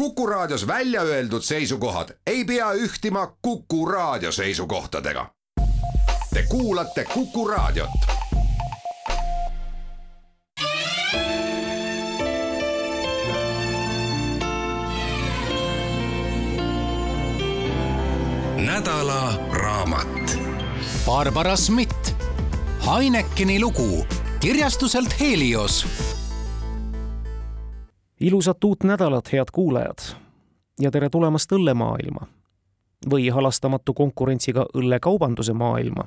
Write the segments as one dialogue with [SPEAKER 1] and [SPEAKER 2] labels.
[SPEAKER 1] Kuku Raadios välja öeldud seisukohad ei pea ühtima Kuku Raadio seisukohtadega. Te kuulate Kuku Raadiot. nädala raamat.
[SPEAKER 2] Barbara Schmidt, Heinekeni lugu kirjastuselt Helios
[SPEAKER 3] ilusat uut nädalat, head kuulajad. Ja tere tulemast õllemaailma. Või halastamatu konkurentsiga õllekaubanduse maailma.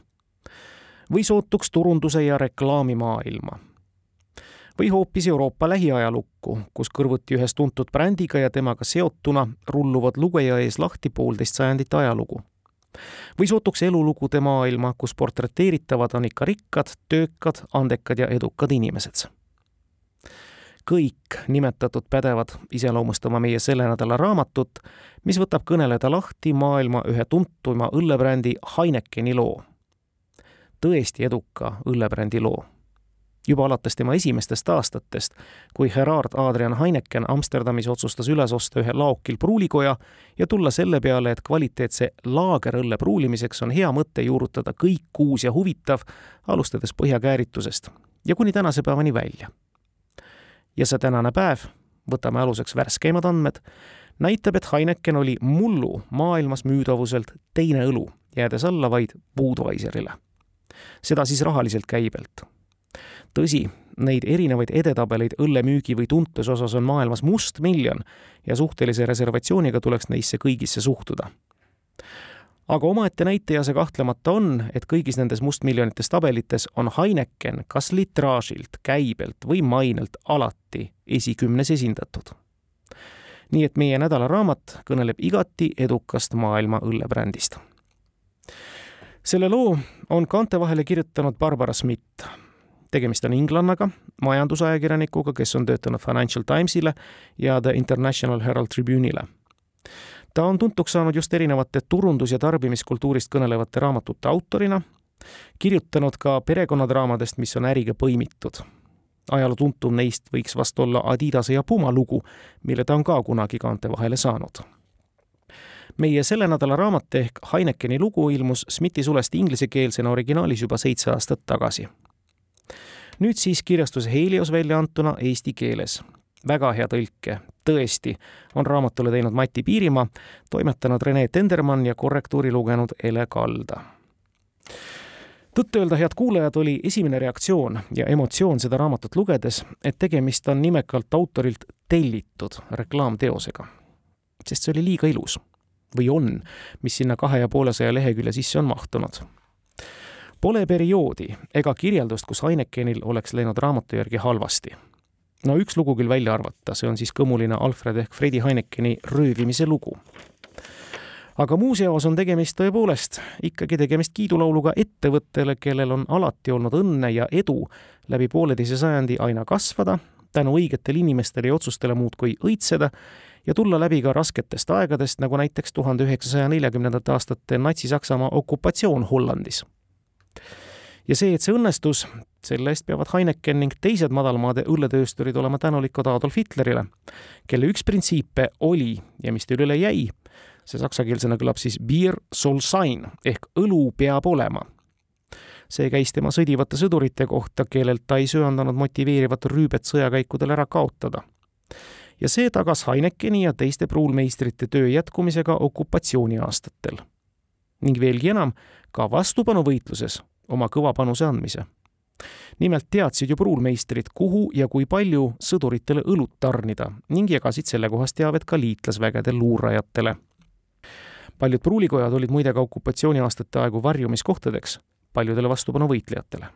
[SPEAKER 3] Või sootuks turunduse ja reklaami maailma või hoopis Euroopa lähiajalukku, kus kõrvuti ühes tuntud brändiga ja temaga seotuna rulluvad lugeja ees lahti poolteist sajandit ajalugu. või sootuks elulugude maailma, kus portreteeritavad on ikka rikkad, töökad, andekad ja edukad inimesed kõik nimetatud pädevad iseloomustama meie selle nädala raamatut, mis võtab kõneleda lahti maailma ühe tuntuma õllebrändi Heinekeni loo. tõesti eduka õllebrändi loo. juba alates tema esimestest aastatest, kui Gerard Adrian Heineken Amsterdamis otsustas üles osta ühe laokil pruulikoja ja tulla selle peale, et kvaliteetse laagerõlle pruulimiseks on hea mõte juurutada kõik uus ja huvitav, alustades põhjakääritusest ja kuni tänase päevani välja ja see tänane päev, võtame aluseks värskeimad andmed, näitab, et Heineken oli mullu maailmas müüdavuselt teine õlu, jäädes alla vaid Budweiserile. seda siis rahaliselt käibelt. tõsi, neid erinevaid edetabeleid õllemüügi või tuntuse osas on maailmas mustmiljon ja suhtelise reservatsiooniga tuleks neisse kõigisse suhtuda aga omaette näitaja see kahtlemata on, et kõigis nendes mustmiljonites tabelites on Heineken kas litraažilt, käibelt või mainelt alati esikümnes esindatud. nii et meie nädalaraamat kõneleb igati edukast maailma õllebrändist. selle loo on kaante vahele kirjutanud Barbara Schmidt. tegemist on inglannaga, majandusajakirjanikuga, kes on töötanud Financial Timesile ja The International Herald Tribune'ile ta on tuntuks saanud just erinevate turundus- ja tarbimiskultuurist kõnelevate raamatute autorina, kirjutanud ka perekonnadraamadest, mis on äriga põimitud. ajaloo tuntum neist võiks vast olla Adidase ja Puma lugu, mille ta on ka kunagi kaante vahele saanud. meie selle nädala raamat ehk Heinekeni lugu ilmus Smithi sulest inglisekeelsena originaalis juba seitse aastat tagasi. nüüd siis kirjastus Helios välja antuna eesti keeles väga hea tõlke, tõesti, on raamatule teinud Mati Piirimaa, toimetanud Rene Tendermann ja korrektuuri lugenud Ele Kalda. tõtt-öelda, head kuulajad, oli esimene reaktsioon ja emotsioon seda raamatut lugedes, et tegemist on nimekalt autorilt tellitud reklaamteosega. sest see oli liiga ilus. või on, mis sinna kahe ja poolesaja lehekülje sisse on mahtunud Pole perioodi ega kirjeldust, kus Heinekenil oleks läinud raamatu järgi halvasti no üks lugu küll välja arvata, see on siis kõmuline Alfred ehk Fredi Heinekeni röövimise lugu. aga muus jaos on tegemist tõepoolest ikkagi tegemist kiidulauluga ettevõttele, kellel on alati olnud õnne ja edu läbi pooleteise sajandi aina kasvada, tänu õigetele inimestele ja otsustele muudkui õitseda ja tulla läbi ka rasketest aegadest, nagu näiteks tuhande üheksasaja neljakümnendate aastate Natsi-Saksamaa okupatsioon Hollandis ja see, et see õnnestus, selle eest peavad Heineken ning teised madalmaade õlletöösturid olema tänulikud Adolf Hitlerile, kelle üks printsiipe oli ja mis tal üle jäi, see saksakeelsena kõlab siis beer soll sein ehk õlu peab olema. see käis tema sõdivate sõdurite kohta, kellelt ta ei söandanud motiveerivat rüübet sõjakäikudel ära kaotada. ja see tagas Heinekeni ja teiste pruulmeistrite töö jätkumisega okupatsiooniaastatel. ning veelgi enam, ka vastupanuvõitluses oma kõva panuse andmise. Nimelt teadsid ju pruulmeistrid, kuhu ja kui palju sõduritele õlut tarnida ning jagasid sellekohast teavet ka liitlasvägede luurajatele. paljud pruulikojad olid muide ka okupatsiooniaastate aegu varjumiskohtadeks paljudele vastupanuvõitlejatele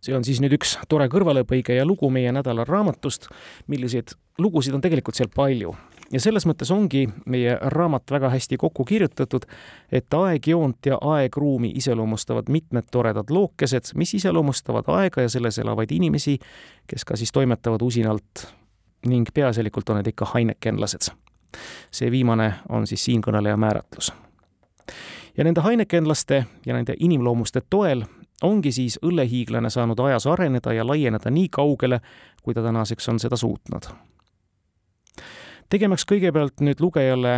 [SPEAKER 3] see on siis nüüd üks tore kõrvalepõige ja lugu meie nädala raamatust, milliseid lugusid on tegelikult seal palju ja selles mõttes ongi meie raamat väga hästi kokku kirjutatud, et aegjoont ja aegruumi iseloomustavad mitmed toredad lookesed, mis iseloomustavad aega ja selles elavaid inimesi, kes ka siis toimetavad usinalt ning peaasjalikult on need ikka heinekenlased. see viimane on siis siinkõneleja määratlus. ja nende heinekenlaste ja nende inimloomuste toel ongi siis õllehiiglane saanud ajas areneda ja laieneda nii kaugele, kui ta tänaseks on seda suutnud tegemaks kõigepealt nüüd lugejale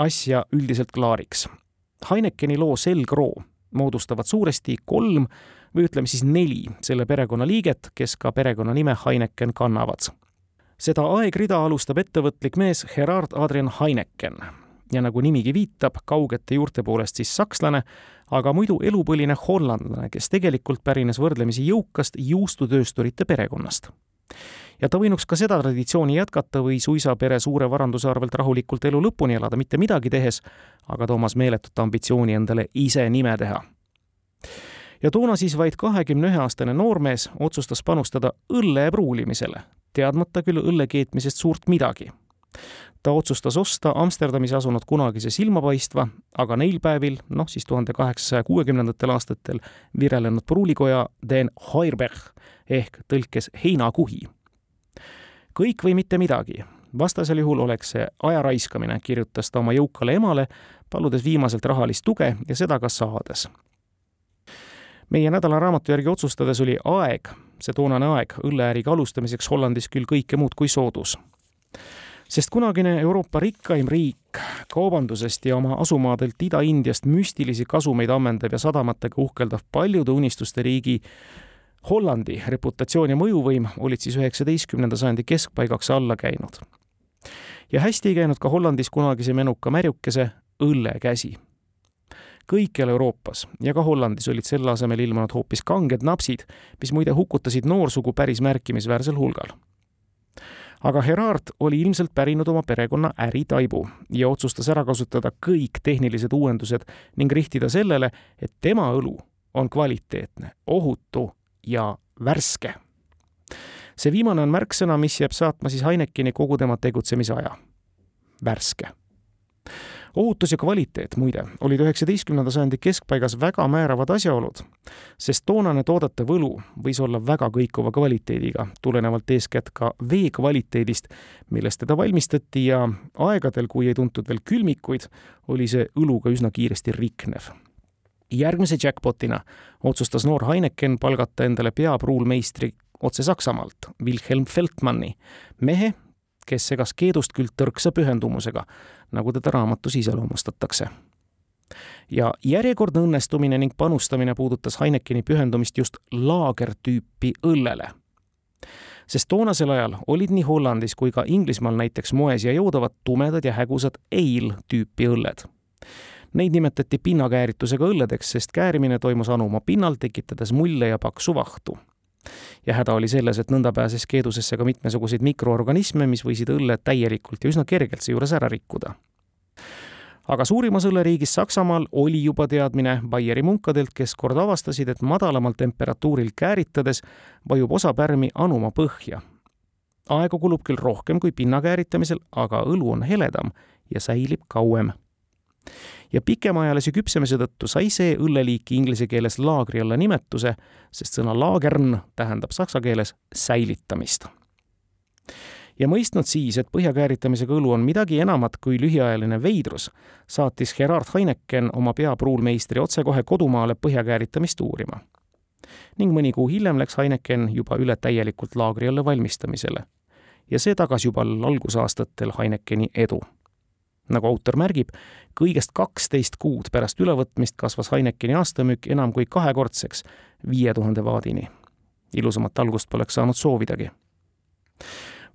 [SPEAKER 3] asja üldiselt klaariks. Heinekeni loo selgroo moodustavad suuresti kolm või ütleme siis neli selle perekonnaliiget, kes ka perekonnanime Heineken kannavad. seda aegrida alustab ettevõtlik mees Gerard Adrian Heineken ja nagu nimigi viitab, kaugete juurte poolest siis sakslane, aga muidu elupõline hollandlane, kes tegelikult pärines võrdlemisi jõukast juustutöösturite perekonnast ja ta võinuks ka seda traditsiooni jätkata või suisa pere suure varanduse arvelt rahulikult elu lõpuni elada, mitte midagi tehes, aga Toomas meeletut ambitsiooni endale ise nime teha. ja toona siis vaid kahekümne ühe aastane noormees otsustas panustada õlle pruulimisele, teadmata küll õlle keetmisest suurt midagi ta otsustas osta Amsterdamis asunud kunagise silmapaistva, aga neil päevil, noh siis tuhande kaheksasaja kuuekümnendatel aastatel virelenud pruulikoja Den Heuerberg ehk tõlkes heinakuhi kõik või mitte midagi. vastasel juhul oleks see aja raiskamine, kirjutas ta oma jõukale emale, paludes viimaselt rahalist tuge ja seda ka saades. meie nädalaraamatu järgi otsustades oli aeg, see toonane aeg, õlleäriga alustamiseks Hollandis küll kõike muud kui soodus sest kunagine Euroopa rikkaim riik, kaubandusest ja oma asumaadelt Ida-Indiast müstilisi kasumeid ammendav ja sadamatega uhkeldav paljude unistuste riigi Hollandi reputatsioon ja mõjuvõim olid siis üheksateistkümnenda sajandi keskpaigaks alla käinud. ja hästi ei käinud ka Hollandis kunagise menuka märjukese õllekäsi. kõikjal Euroopas ja ka Hollandis olid selle asemel ilmunud hoopis kanged napsid, mis muide hukutasid noorsugu päris märkimisväärsel hulgal aga Gerard oli ilmselt pärinud oma perekonna äritaibu ja otsustas ära kasutada kõik tehnilised uuendused ning rihtida sellele, et tema õlu on kvaliteetne, ohutu ja värske. see viimane on märksõna, mis jääb saatma siis Heinekeni kogu tema tegutsemisaja. värske. ohutus ja kvaliteet, muide, olid üheksateistkümnenda sajandi keskpaigas väga määravad asjaolud, sest toonane toodete võlu võis olla väga kõikuva kvaliteediga, tulenevalt eeskätt ka vee kvaliteedist, millest teda valmistati ja aegadel, kui ei tuntud veel külmikuid, oli see õluga üsna kiiresti riknev järgmise jackpotina otsustas noor Heineken palgata endale peapruulmeistri otse Saksamaalt, Wilhelm Feldmanni, mehe, kes segas keedust küll tõrksa pühendumusega, nagu teda raamatus iseloomustatakse. ja järjekordne õnnestumine ning panustamine puudutas Heinekeni pühendumist just laagertüüpi õllele. sest toonasel ajal olid nii Hollandis kui ka Inglismaal näiteks moes ja joodavad tumedad ja hägusad ale-tüüpi õlled Neid nimetati pinnakääritusega õlledeks, sest käärimine toimus anuma pinnal, tekitades mulle ja paksu vahtu. ja häda oli selles, et nõnda pääses keedusesse ka mitmesuguseid mikroorganisme, mis võisid õlle täielikult ja üsna kergelt seejuures ära rikkuda aga suurimas õlleriigis Saksamaal oli juba teadmine Bayeri munkadelt, kes kord avastasid, et madalamal temperatuuril kääritades vajub osa pärmi anuma põhja. aega kulub küll rohkem kui pinna kääritamisel, aga õlu on heledam ja säilib kauem ja pikemaajalise küpsemise tõttu sai see õlleliik inglise keeles laagri alla nimetuse, sest sõna laagern tähendab saksa keeles säilitamist. ja mõistnud siis, et põhjakääritamisega õlu on midagi enamat kui lühiajaline veidrus, saatis Gerard Heineken oma peapruulmeistri otsekohe kodumaale põhjakääritamist uurima. ning mõni kuu hiljem läks Heineken juba üle täielikult laagri alla valmistamisele. ja see tagas juba algusaastatel Heinekeni edu nagu autor märgib, kõigest kaksteist kuud pärast ülevõtmist kasvas Heinekeni aastamüük enam kui kahekordseks, viie tuhande vaadini. ilusamat algust poleks saanud soovidagi.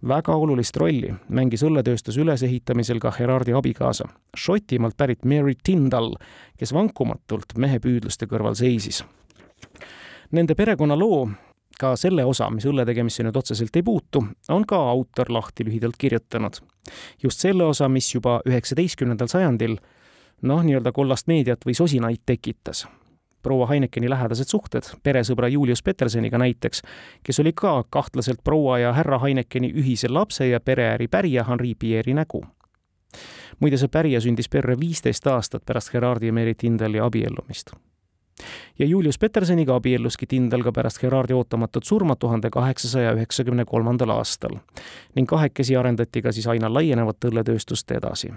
[SPEAKER 3] väga olulist rolli mängis õlletööstuse ülesehitamisel ka Gerardi abikaasa, Šotimaalt pärit Mary Tyndall, kes vankumatult mehe püüdluste kõrval seisis. Nende perekonnaloo ka selle osa, mis õlle tegemisse nüüd otseselt ei puutu, on ka autor lahti lühidalt kirjutanud. Just selle osa, mis juba üheksateistkümnendal sajandil noh, nii-öelda kollast meediat või sosinaid tekitas. proua Heinekeni lähedased suhted peresõbra Julius Petersoniga näiteks, kes oli ka kahtlaselt proua ja härra Heinekeni ühise lapse ja pereäri pärija Henri Pierre'i nägu. muide, see pärija sündis perre viisteist aastat pärast Gerardi ja Mary Tindali abiellumist ja Julius Petersoniga abielluski Tindal ka pärast Gerardi ootamatut surma tuhande kaheksasaja üheksakümne kolmandal aastal ning kahekesi arendati ka siis aina laienevat õlletööstust edasi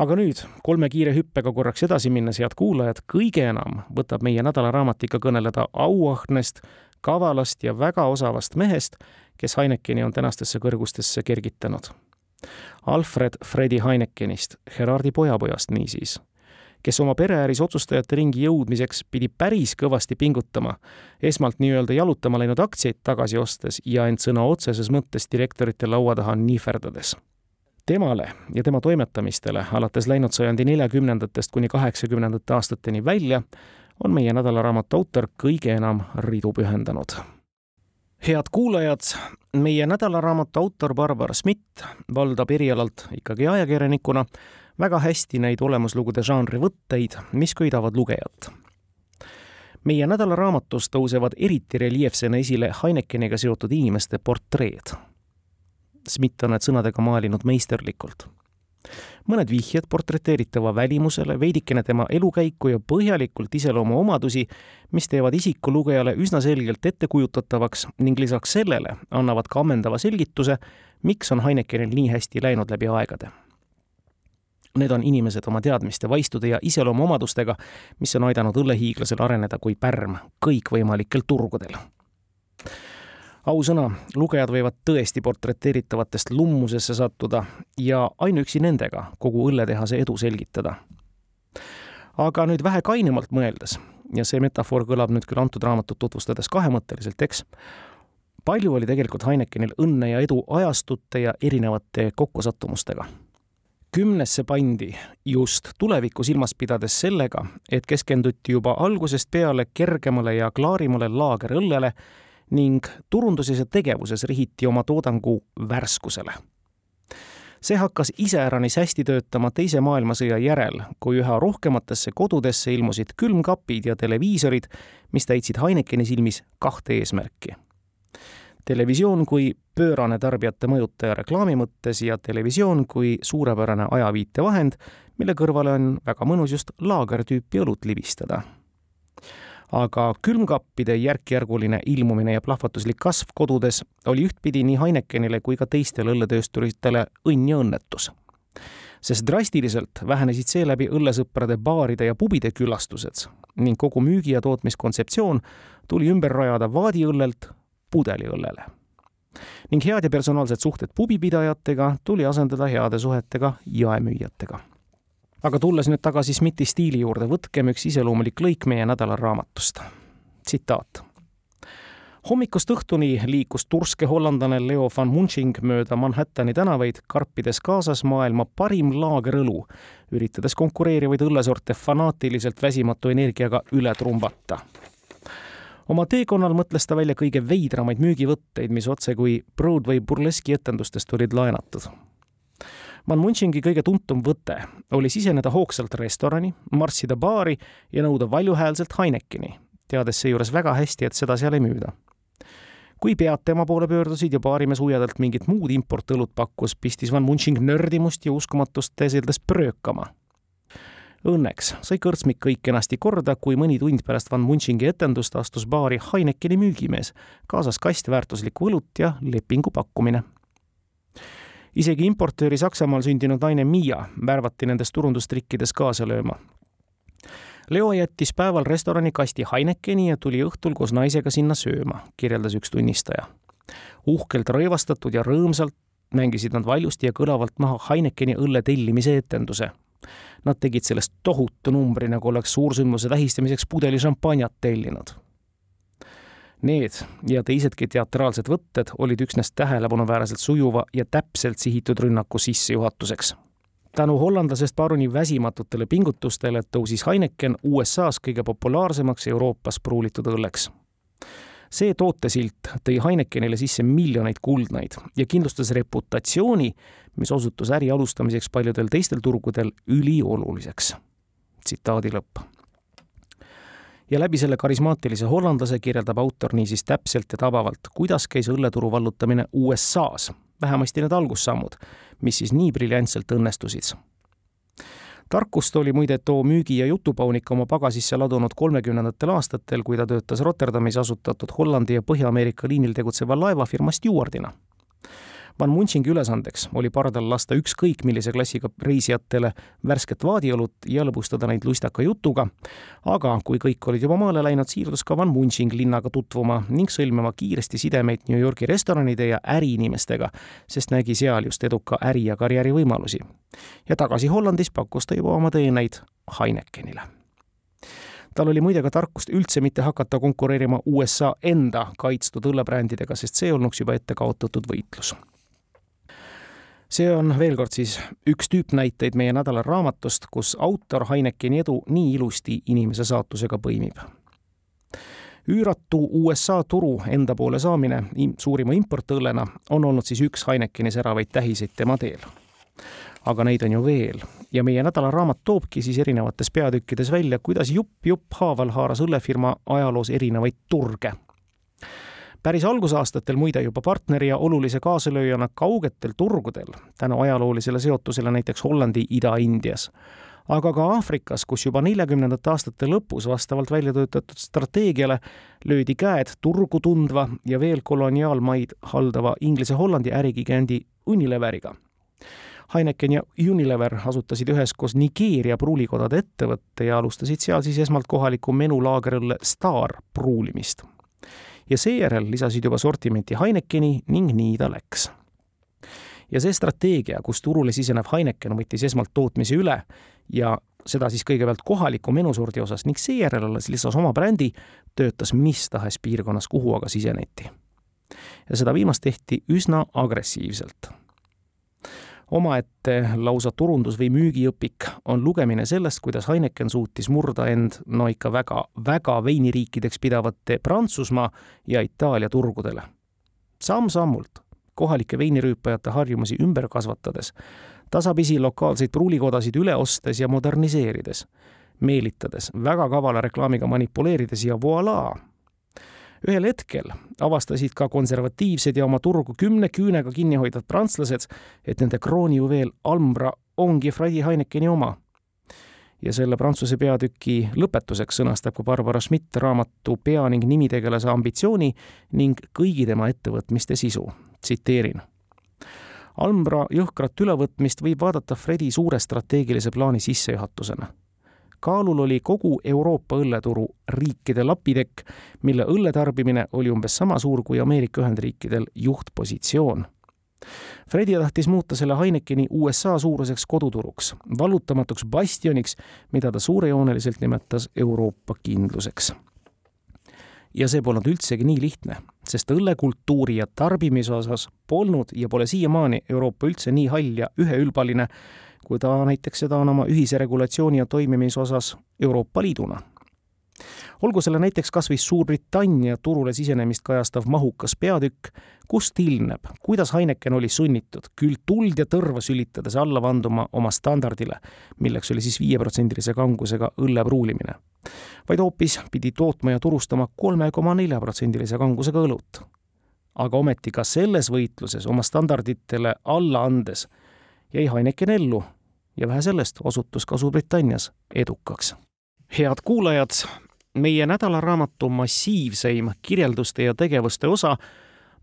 [SPEAKER 3] aga nüüd kolme kiire hüppega korraks edasi minnes, head kuulajad, kõige enam võtab meie nädalaraamat ikka kõneleda auahnest, kavalast ja väga osavast mehest, kes Heinekeni on tänastesse kõrgustesse kergitanud. Alfred Fredi Heinekenist, Gerardi pojapojast niisiis, kes oma pereäris otsustajate ringi jõudmiseks pidi päris kõvasti pingutama, esmalt nii-öelda jalutama läinud aktsiaid tagasi ostes ja end sõna otseses mõttes direktorite laua taha nihverdades temale ja tema toimetamistele alates läinud sajandi neljakümnendatest kuni kaheksakümnendate aastateni välja on meie nädalaraamatu autor kõige enam ridu pühendanud. head kuulajad, meie nädalaraamatu autor Barbara Schmidt valdab erialalt ikkagi ajakirjanikuna väga hästi neid olemuslugude žanri võtteid, mis köidavad lugejat. meie nädalaraamatus tõusevad eriti reljeefsena esile Heinekeniga seotud inimeste portreed Smith on need sõnadega maalinud meisterlikult. mõned vihjed portreteeritava välimusele, veidikene tema elukäiku ja põhjalikult iseloomuomadusi, mis teevad isiku lugejale üsna selgelt ettekujutatavaks ning lisaks sellele annavad ka ammendava selgituse, miks on Heinekenil nii hästi läinud läbi aegade Need on inimesed oma teadmiste, vaistude ja iseloomuomadustega, mis on aidanud õllehiiglasel areneda kui pärm kõikvõimalikel turgudel ausõna, lugejad võivad tõesti portreteeritavatest lummusesse sattuda ja ainuüksi nendega kogu õlletehase edu selgitada. aga nüüd vähe kainemalt mõeldes, ja see metafoor kõlab nüüd küll antud raamatut tutvustades kahemõtteliselt, eks, palju oli tegelikult Heinekenil õnne ja edu ajastute ja erinevate kokkusattumustega kümnesse pandi just tulevikku silmas pidades sellega, et keskenduti juba algusest peale kergemale ja klaarimale laagerõllele ning turunduses ja tegevuses rihiti oma toodangu värskusele. see hakkas iseäranis hästi töötama Teise maailmasõja järel, kui üha rohkematesse kodudesse ilmusid külmkapid ja televiisorid, mis täitsid Heinekeni silmis kahte eesmärki televisioon kui pöörane tarbijate mõjutaja reklaami mõttes ja televisioon kui suurepärane ajaviitevahend, mille kõrvale on väga mõnus just laagertüüpi õlut libistada aga külmkappide järk-järguline ilmumine ja plahvatuslik kasv kodudes oli ühtpidi nii Heinekenile kui ka teistele õlletöösturitele õnn ja õnnetus. sest drastiliselt vähenesid seeläbi õllesõprade baaride ja pubide külastused ning kogu müügi- ja tootmiskontseptsioon tuli ümber rajada vaadiõllelt pudeliõllele. ning head ja personaalsed suhted pubipidajatega tuli asendada heade suhetega jaemüüjatega aga tulles nüüd tagasi Smithi stiili juurde, võtkem üks iseloomulik lõik meie nädala raamatust. tsitaat. hommikust õhtuni liikus turske hollandlane Leo van Munching mööda Manhattani tänavaid, karpides kaasas maailma parim laagerõlu, üritades konkureerivaid õllesorte fanaatiliselt väsimatu energiaga üle trumbata oma teekonnal mõtles ta välja kõige veidramaid müügivõtteid, mis otsekui Broadway burleski etendustest olid laenatud Van Munchingi kõige tuntum võte oli siseneda hoogsalt restorani, marssida baari ja nõuda valjuhäälselt Heinekeni, teades seejuures väga hästi, et seda seal ei müüda. kui pead tema poole pöördusid ja baarimees uiadalt mingit muud importõlut pakkus, pistis Van Munching nördimust ja uskumatust teeseldes pröökama Õnneks sai kõrtsmik kõik kenasti korda, kui mõni tund pärast Van Munchingi etendust astus baari Heinekeni müügimees, kaasas kast väärtuslikku õlut ja lepingu pakkumine isegi importööri Saksamaal sündinud naine Miia värvati nendes turundustrikkides kaasa lööma. Leo jättis päeval restorani kasti Heinekeni ja tuli õhtul koos naisega sinna sööma, kirjeldas üks tunnistaja. uhkelt rõivastatud ja rõõmsalt mängisid nad valjusti ja kõlavalt maha Heinekeni õlle tellimise etenduse. Nad tegid sellest tohutu numbri, nagu oleks suursündmuse tähistamiseks pudeli šampanjat tellinud Need ja teisedki teatraalsed võtted olid üksnes tähelepanuväärselt sujuva ja täpselt sihitud rünnaku sissejuhatuseks. tänu hollandlasest paruni väsimatutele pingutustele tõusis Heineken USA-s kõige populaarsemaks Euroopas pruulitud õlleks. See tootesilt tõi Heinekenile sisse miljoneid kuldnaid ja kindlustas reputatsiooni, mis osutus äri alustamiseks paljudel teistel turgudel ülioluliseks. tsitaadi lõpp ja läbi selle karismaatilise hollandlase kirjeldab autor niisiis täpselt ja tabavalt, kuidas käis õlleturu vallutamine USA-s, vähemasti need algussammud, mis siis nii briljantselt õnnestusid. Tarkust oli muide too müügi- ja jutupaunik oma pagasisse ladunud kolmekümnendatel aastatel, kui ta töötas Rotterdamis asutatud Hollandi ja Põhja-Ameerika liinil tegutseva laevafirma stjuardina Van Munchingi ülesandeks oli pardal lasta ükskõik millise klassiga reisijatele värsket vaadiolut ja lõbustada neid lustaka jutuga, aga kui kõik olid juba maale läinud, siirdus ka Van Munching linnaga tutvuma ning sõlmima kiiresti sidemeid New Yorgi restoranide ja äriinimestega, sest nägi seal just eduka äri- ja karjäärivõimalusi. ja tagasi Hollandis pakkus ta juba oma teeneid Heinekenile tal oli muide ka tarkust üldse mitte hakata konkureerima USA enda kaitstud õllebrändidega, sest see olnuks juba ette kaotatud võitlus. See on veel kord siis üks tüüpnäiteid meie nädala raamatust, kus autor Heinekeni edu nii ilusti inimese saatusega põimib üüratu USA turu enda poole saamine suurima importõllena on olnud siis üks Heinekeni säravaid tähiseid tema teel aga neid on ju veel. ja meie nädalaraamat toobki siis erinevates peatükkides välja, kuidas jupp-jupp haaval haaras õllefirma ajaloos erinevaid turge. Päris algusaastatel muide juba partneri ja olulise kaasalööjana kaugetel turgudel, tänu ajaloolisele seotusele näiteks Hollandi Ida-Indias aga ka Aafrikas, kus juba neljakümnendate aastate lõpus vastavalt välja töötatud strateegiale löödi käed turgu tundva ja veel koloniaalmaid haldava Inglise-Hollandi ärigiganti Unileveriga Heineken ja Unilever asutasid üheskoos Nigeeria pruulikodade ettevõtte ja alustasid seal siis esmalt kohaliku menulaagerõlle Star pruulimist. Ja seejärel lisasid juba sortimenti Heinekeni ning nii ta läks. ja see strateegia, kus turule sisenev Heineken võttis esmalt tootmise üle ja seda siis kõigepealt kohaliku menusordi osas ning seejärel alles lisas oma brändi, töötas mis tahes piirkonnas, kuhu aga siseneti. ja seda viimast tehti üsna agressiivselt omaette lausa turundus- või müügiõpik on lugemine sellest, kuidas Heineken suutis murda end no ikka väga, väga veiniriikideks pidavate Prantsusmaa ja Itaalia turgudele Samm. samm-sammult, kohalike veinirüüpajate harjumusi ümber kasvatades, tasapisi lokaalseid pruulikodasid üle ostes ja moderniseerides, meelitades, väga kavala reklaamiga manipuleerides ja voilaa ühel hetkel avastasid ka konservatiivsed ja oma turgu kümne küünega kinni hoidvad prantslased, et nende kroonijuveel Almbra ongi Freidi Heinekeni oma. ja selle prantsuse peatüki lõpetuseks sõnastab ka Barbara Schmidt raamatu pea- ning nimitegelase ambitsiooni ning kõigi tema ettevõtmiste sisu. tsiteerin Almbra jõhkrat ülevõtmist võib vaadata Fredi suure strateegilise plaani sissejuhatusena kaalul oli kogu Euroopa õlleturu riikide lapitekk, mille õlletarbimine oli umbes sama suur kui Ameerika Ühendriikidel juhtpositsioon. Fredi tahtis muuta selle Heinekeni USA suuruseks koduturuks, vallutamatuks bastioniks, mida ta suurejooneliselt nimetas Euroopa kindluseks ja see polnud üldsegi nii lihtne, sest õllekultuuri ja tarbimise osas polnud ja pole siiamaani Euroopa üldse nii hall ja üheülbaline, kui ta näiteks seda on oma ühise regulatsiooni ja toimimise osas Euroopa Liiduna. olgu selle näiteks kas või Suurbritannia turule sisenemist kajastav mahukas peatükk, kust ilmneb, kuidas Heineken oli sunnitud küll tuld ja tõrva sülitades alla vanduma oma standardile, milleks oli siis viieprotsendilise kangusega õlle pruulimine, vaid hoopis pidi tootma ja turustama kolme koma nelja protsendilise kangusega õlut aga ometi ka selles võitluses oma standarditele alla andes jäi Heineken ellu ja vähe sellest, osutus ka Suurbritannias edukaks. head kuulajad, meie nädalaraamatu massiivseim kirjelduste ja tegevuste osa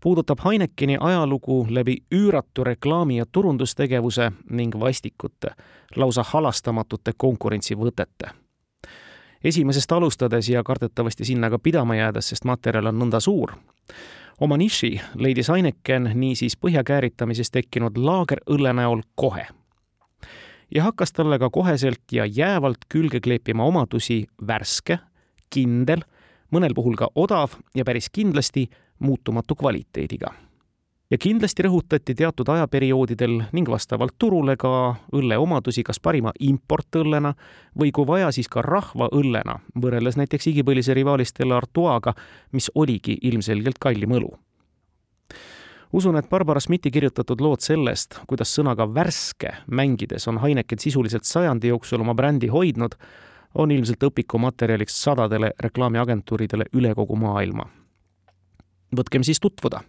[SPEAKER 3] puudutab Heinekeni ajalugu läbi üüratu reklaami- ja turundustegevuse ning vastikute, lausa halastamatute konkurentsivõtete. esimesest alustades ja kardetavasti sinna ka pidama jäädes, sest materjal on nõnda suur, oma niši leidis Heineken niisiis põhja kääritamises tekkinud laagerõlle näol kohe. Ja hakkas talle ka koheselt ja jäävalt külge kleepima omadusi värske, kindel, mõnel puhul ka odav ja päris kindlasti muutumatu kvaliteediga ja kindlasti rõhutati teatud ajaperioodidel ning vastavalt turule ka õlle omadusi kas parima importõllena või kui vaja, siis ka rahvaõllena, võrreldes näiteks igipõlise rivaali Stella Artois'ga, mis oligi ilmselgelt kallim õlu. Usun, et Barbara Schmidti kirjutatud lood sellest, kuidas sõnaga värske mängides on Heineken sisuliselt sajandi jooksul oma brändi hoidnud, on ilmselt õpikumaterjaliks sadadele reklaamiagentuuridele üle kogu maailma. võtkem siis tutvuda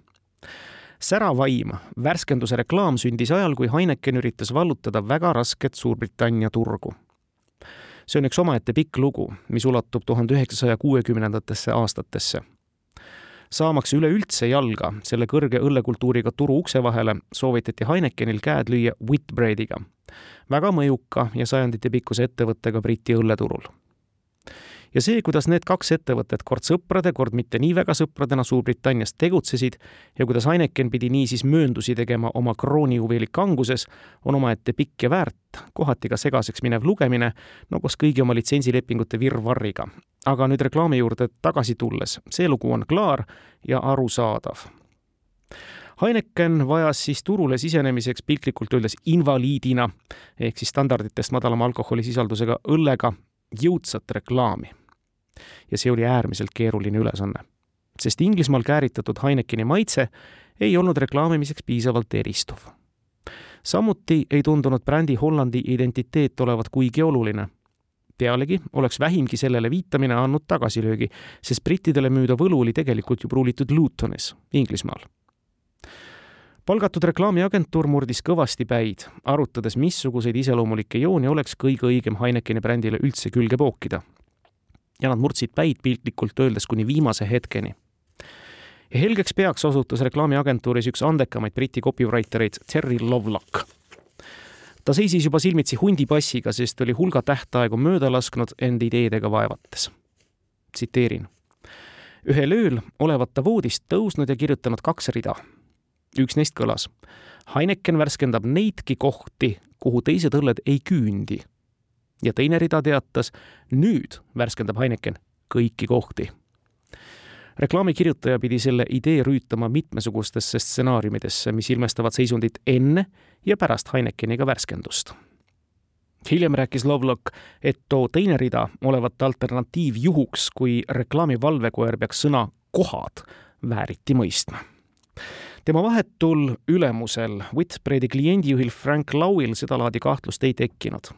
[SPEAKER 3] särav vaim, värskenduse reklaam sündis ajal, kui Heineken üritas vallutada väga rasket Suurbritannia turgu. see on üks omaette pikk lugu, mis ulatub tuhande üheksasaja kuuekümnendatesse aastatesse. Saamaks üleüldse jalga selle kõrge õllekultuuriga turu ukse vahele, soovitati Heinekenil käed lüüa Whitbreadiga, väga mõjuka ja sajanditepikkuse ettevõttega Briti õlleturul ja see, kuidas need kaks ettevõtet kord sõprade, kord mitte nii väga sõpradena Suurbritannias tegutsesid ja kuidas Heineken pidi niisiis mööndusi tegema oma kroonijuveeli kanguses, on omaette pikk ja väärt, kohati ka segaseks minev lugemine, no koos kõigi oma litsentsilepingute virvarriga. aga nüüd reklaami juurde tagasi tulles, see lugu on klaar ja arusaadav. Heineken vajas siis turule sisenemiseks piltlikult öeldes invaliidina ehk siis standarditest madalama alkoholisisaldusega õllega jõudsat reklaami ja see oli äärmiselt keeruline ülesanne. sest Inglismaal kääritatud Heinekeni maitse ei olnud reklaamimiseks piisavalt eristuv. samuti ei tundunud brändi Hollandi identiteet olevat kuigi oluline. pealegi oleks vähimgi sellele viitamine andnud tagasilöögi, sest brittidele müüdav õlu oli tegelikult ju pruulitud Lutonis, Inglismaal palgatud reklaamiagentuur murdis kõvasti päid, arutades, missuguseid iseloomulikke jooni oleks kõige õigem Heinekeni brändile üldse külge pookida ja nad murdsid päid piltlikult öeldes kuni viimase hetkeni. ja helgeks peaks osutus reklaamiagentuuris üks andekamaid Briti copywritereid Terry Lovelock. ta seisis juba silmitsi hundipassiga, sest oli hulga tähtaegu mööda lasknud end ideedega vaevates. tsiteerin. ühel ööl olevat ta voodist tõusnud ja kirjutanud kaks rida. üks neist kõlas. Heineken värskendab neidki kohti, kuhu teised õlled ei küündi ja teine rida teatas, nüüd värskendab Heineken kõiki kohti. reklaami kirjutaja pidi selle idee rüütama mitmesugustesse stsenaariumidesse, mis ilmestavad seisundit enne ja pärast Heinekeniga värskendust. hiljem rääkis Lovelock, et too teine rida olevat alternatiiv juhuks, kui reklaami valvekoer peaks sõna kohad vääriti mõistma tema vahetul ülemusel, Whitbreadi kliendijuhil Frank Lauil sedalaadi kahtlust ei tekkinud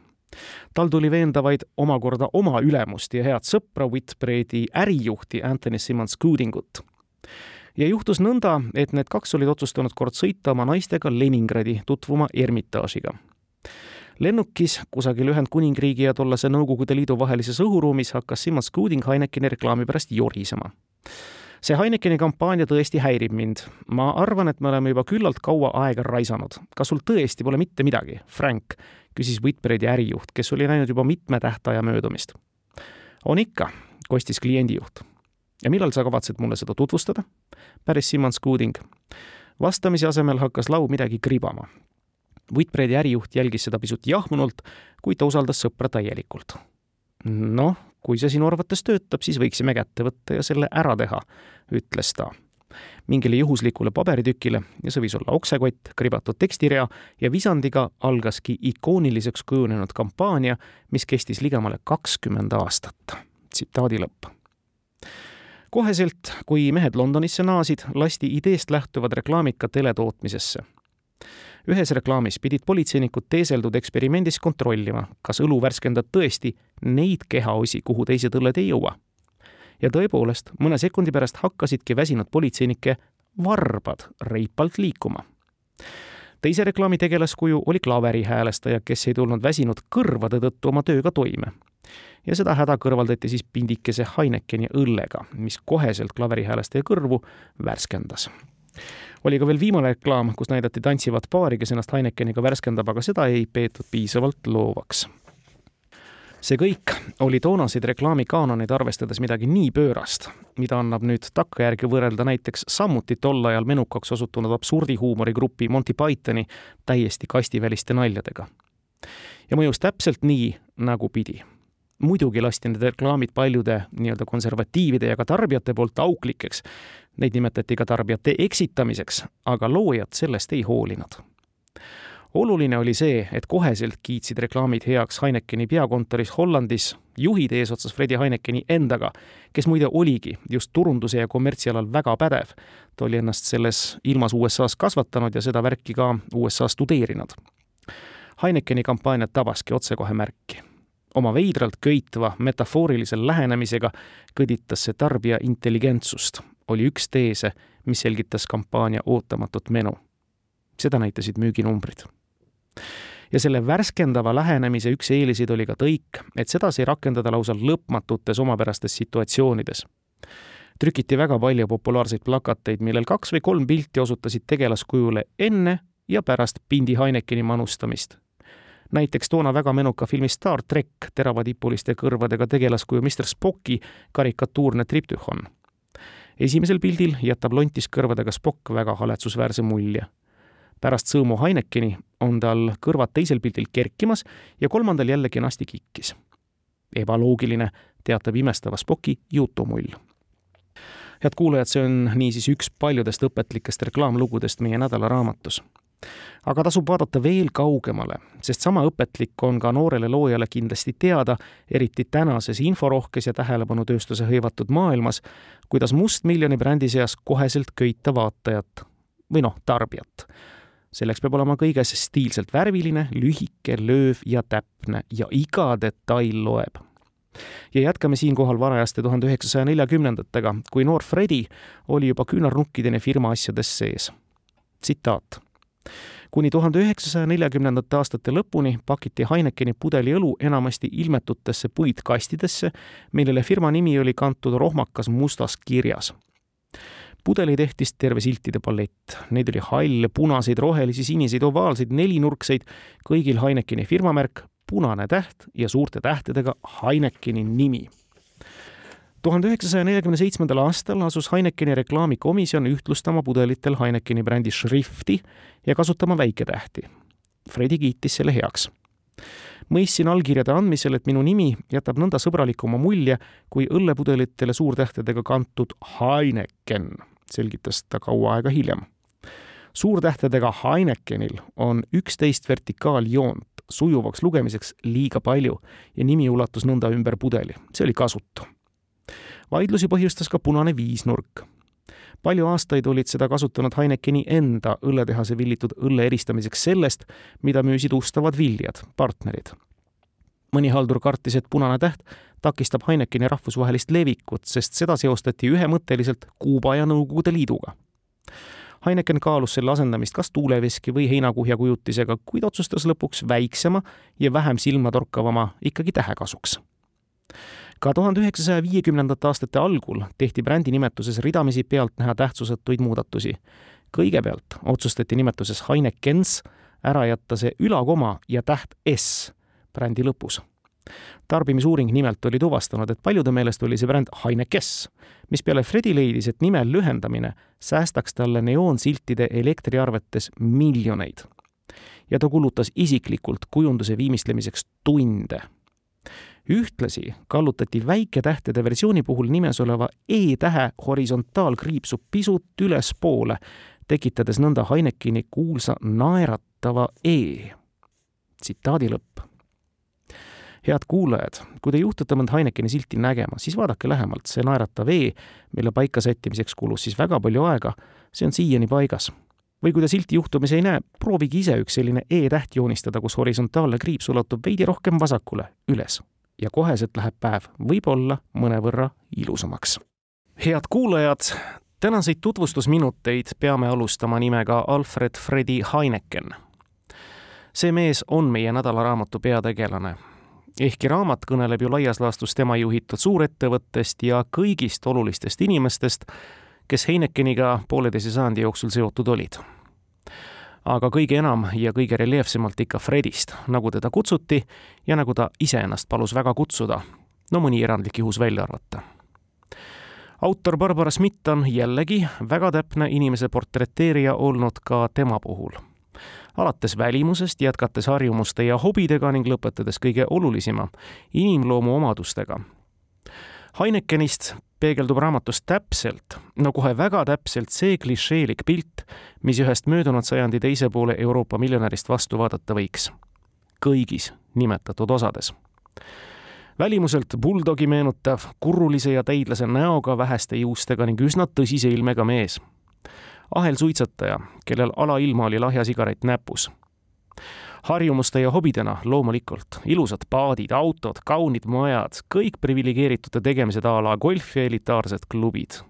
[SPEAKER 3] tal tuli veenda vaid omakorda oma ülemust ja head sõpra Whitbreadi ärijuhti Anthony Simmons Goodingut. ja juhtus nõnda, et need kaks olid otsustanud kord sõita oma naistega Leningradi tutvuma Ermitaažiga lennukis kusagil Ühendkuningriigi ja tollase Nõukogude Liidu vahelises õhuruumis hakkas Simmons Gooding Heinekeni reklaami pärast jorisema see Heinekeni kampaania tõesti häirib mind. ma arvan, et me oleme juba küllalt kaua aega raisanud. kas sul tõesti pole mitte midagi, Frank? Küsis Whitbreadi ärijuht, kes oli näinud juba mitme tähtaja möödumist. on ikka, kostis kliendijuht. ja millal sa kavatsed mulle seda tutvustada? päris Simmons Gooding. vastamise asemel hakkas lau midagi kribama. Whitbreadi ärijuht jälgis seda pisut jahmunult, kuid ta usaldas sõpra täielikult. noh, kui see sinu arvates töötab, siis võiksime kätte võtta ja selle ära teha, ütles ta. Mingile juhuslikule paberitükile ja see võis olla oksekott, kribatud tekstirea ja visandiga algaski ikooniliseks kujunenud kampaania, mis kestis ligemale kakskümmend aastat. tsitaadi lõpp koheselt, kui mehed Londonisse naasid, lasti ideest lähtuvad reklaamid ka teletootmisesse ühes reklaamis pidid politseinikud teeseldud eksperimendis kontrollima, kas õlu värskendab tõesti neid kehaosi, kuhu teised õlled ei jõua. Ja tõepoolest, mõne sekundi pärast hakkasidki väsinud politseinike varbad reipalt liikuma. teise reklaami tegelaskuju oli klaveri häälestaja, kes ei tulnud väsinud kõrvade tõttu oma tööga toime. ja seda häda kõrvaldati siis pindikese Heinekeni õllega, mis koheselt klaveri häälestaja kõrvu värskendas oli ka veel viimane reklaam, kus näidati tantsivat paari, kes ennast Heinekeniga värskendab, aga seda ei peetud piisavalt loovaks. See kõik oli toonaseid reklaamikaanoneid arvestades midagi nii pöörast, mida annab nüüd takkajärgi võrrelda näiteks samuti tol ajal menukaks osutunud absurdihuumorigrupi Monty Pythoni täiesti kastiväliste naljadega. ja mõjus täpselt nii, nagu pidi muidugi lasti need reklaamid paljude nii-öelda konservatiivide ja ka tarbijate poolt auklikeks. Neid nimetati ka tarbijate eksitamiseks, aga loojad sellest ei hoolinud. Oluline oli see, et koheselt kiitsid reklaamid heaks Heinekeni peakontoris Hollandis juhid eesotsas Fredi Heinekeni endaga, kes muide oligi just turunduse ja kommertsialal väga pädev. ta oli ennast selles ilmas USA-s kasvatanud ja seda värki ka USA studeerinud. Heinekeni kampaaniat tabaski otsekohe märki oma veidralt köitva metafoorilise lähenemisega kõditas see tarbija intelligentsust, oli üks teese, mis selgitas kampaania ootamatut menu. seda näitasid müüginumbrid. Ja selle värskendava lähenemise üks eeliseid oli ka tõik, et seda sai rakendada lausa lõpmatutes omapärastes situatsioonides. trükiti väga palju populaarseid plakateid, millel kaks või kolm pilti osutasid tegelaskujule enne ja pärast Pindi Heinekeni manustamist. näiteks toona väga menuka filmi Star track teravadipuliste kõrvadega tegelaskuju Mr Spocki karikatuurne triptühon. esimesel pildil jätab lontis kõrvadega Spock väga haletsusväärse mulje. Pärast sõõmu Heinekeni on tal kõrvad teisel pildil kerkimas ja kolmandal jälle kenasti kikkis. ebaloogiline, teatab imestava Spocki jutumull head kuulajad, see on niisiis üks paljudest õpetlikest reklaamlugudest meie nädalaraamatus aga tasub vaadata veel kaugemale, sest sama õpetlik on ka noorele loojale kindlasti teada, eriti tänases inforohkes ja tähelepanutööstuse hõivatud maailmas, kuidas mustmiljoni brändi seas koheselt köita vaatajat või noh, tarbijat. Selleks peab olema kõiges stiilselt värviline, lühike, lööv ja täpne ja iga detail loeb ja jätkame siinkohal varajaste tuhande üheksasaja neljakümnendatega, kui noor Fredi oli juba küünarnukkideni firma asjades sees. tsitaat kuni tuhande üheksasaja neljakümnendate aastate lõpuni pakiti Heinekeni pudeliõlu enamasti ilmetutesse puitkastidesse, millele firma nimi oli kantud rohmakas mustas kirjas. Pudeleid ehtis terve siltide palett, neid oli halle, punaseid, rohelisi, siniseid, ovaalseid, nelinurkseid, kõigil Heinekeni firmamärk, punane täht ja suurte tähtedega Heinekeni nimi tuhande üheksasaja neljakümne seitsmendal aastal asus Heinekeni reklaamikomisjon ühtlustama pudelitel Heinekeni brändi šrifti ja kasutama väiketähti. Fredi kiitis selle heaks. mõistsin allkirjade andmisel, et minu nimi jätab nõnda sõbralikuma mulje kui õllepudelitele suurtähtedega kantud Heineken, selgitas ta kaua aega hiljem. suurtähtedega Heinekenil on üksteist vertikaaljoont, sujuvaks lugemiseks liiga palju ja nimi ulatus nõnda ümber pudeli, see oli kasutu vaidlusi põhjustas ka punane viisnurk. palju aastaid olid seda kasutanud Heinekeni enda õlletehase villitud õlle eristamiseks sellest, mida müüsid ustavad viljad, partnerid. Mõni haldur kartis, et punane täht takistab Heinekeni rahvusvahelist levikut, sest seda seostati ühemõtteliselt Kuuba ja Nõukogude Liiduga. Heineken kaalus selle asendamist kas tuuleveski või heinakuhja kujutisega, kuid otsustas lõpuks väiksema ja vähem silmatorkavama ikkagi tähe kasuks ka tuhande üheksasaja viiekümnendate aastate algul tehti brändi nimetuses ridamisi pealtnäha tähtsusetuid muudatusi. kõigepealt otsustati nimetuses Heinekens ära jätta see ülakoma ja täht S brändi lõpus. tarbimisuuring nimelt oli tuvastanud, et paljude meelest oli see bränd Heinekes, mispeale Fredi leidis, et nime lühendamine säästaks talle neoonsiltide elektriarvetes miljoneid. ja ta kulutas isiklikult kujunduse viimistlemiseks tunde ühtlasi kallutati väiketähtede versiooni puhul nimes oleva E-tähe horisontaalkriipsu pisut ülespoole, tekitades nõnda Heinekeni kuulsa naeratava E. tsitaadi lõpp. Head kuulajad, kui te juhtute mõnd Heinekeni silti nägema, siis vaadake lähemalt, see naeratav E, mille paika sättimiseks kulus siis väga palju aega, see on siiani paigas või kui te silti juhtumisi ei näe, proovige ise üks selline E-täht joonistada, kus horisontaalne kriips ulatub veidi rohkem vasakule, üles ja koheselt läheb päev võib-olla mõnevõrra ilusamaks. head kuulajad, tänaseid tutvustusminuteid peame alustama nimega Alfred Fredi Heineken. see mees on meie nädalaraamatu peategelane. Ehkki raamat kõneleb ju laias laastus tema juhitud suurettevõttest ja kõigist olulistest inimestest, kes Heinekeniga pooleteise sajandi jooksul seotud olid aga kõige enam ja kõige reljeefsemalt ikka Fredist, nagu teda kutsuti ja nagu ta iseennast palus väga kutsuda, no mõni erandlik juhus välja arvata. autor Barbara Schmidt on jällegi väga täpne inimese portreteerija olnud ka tema puhul. Alates välimusest, jätkates harjumuste ja hobidega ning lõpetades kõige olulisima, inimloomu omadustega. Heinekenist peegeldub raamatus täpselt, no kohe väga täpselt see klišeelik pilt, mis ühest möödunud sajandi teise poole Euroopa miljonärist vastu vaadata võiks. kõigis nimetatud osades. välimuselt buldogi meenutav, kurrulise ja teidlase näoga, väheste juustega ning üsna tõsise ilmega mees. Ahelsuitsetaja, kellel alailma oli lahja sigaret näpus harjumuste ja hobidena loomulikult ilusad paadid, autod, kaunid majad, kõik priviligeeritute tegemised a la golf ja elitaarsed klubid.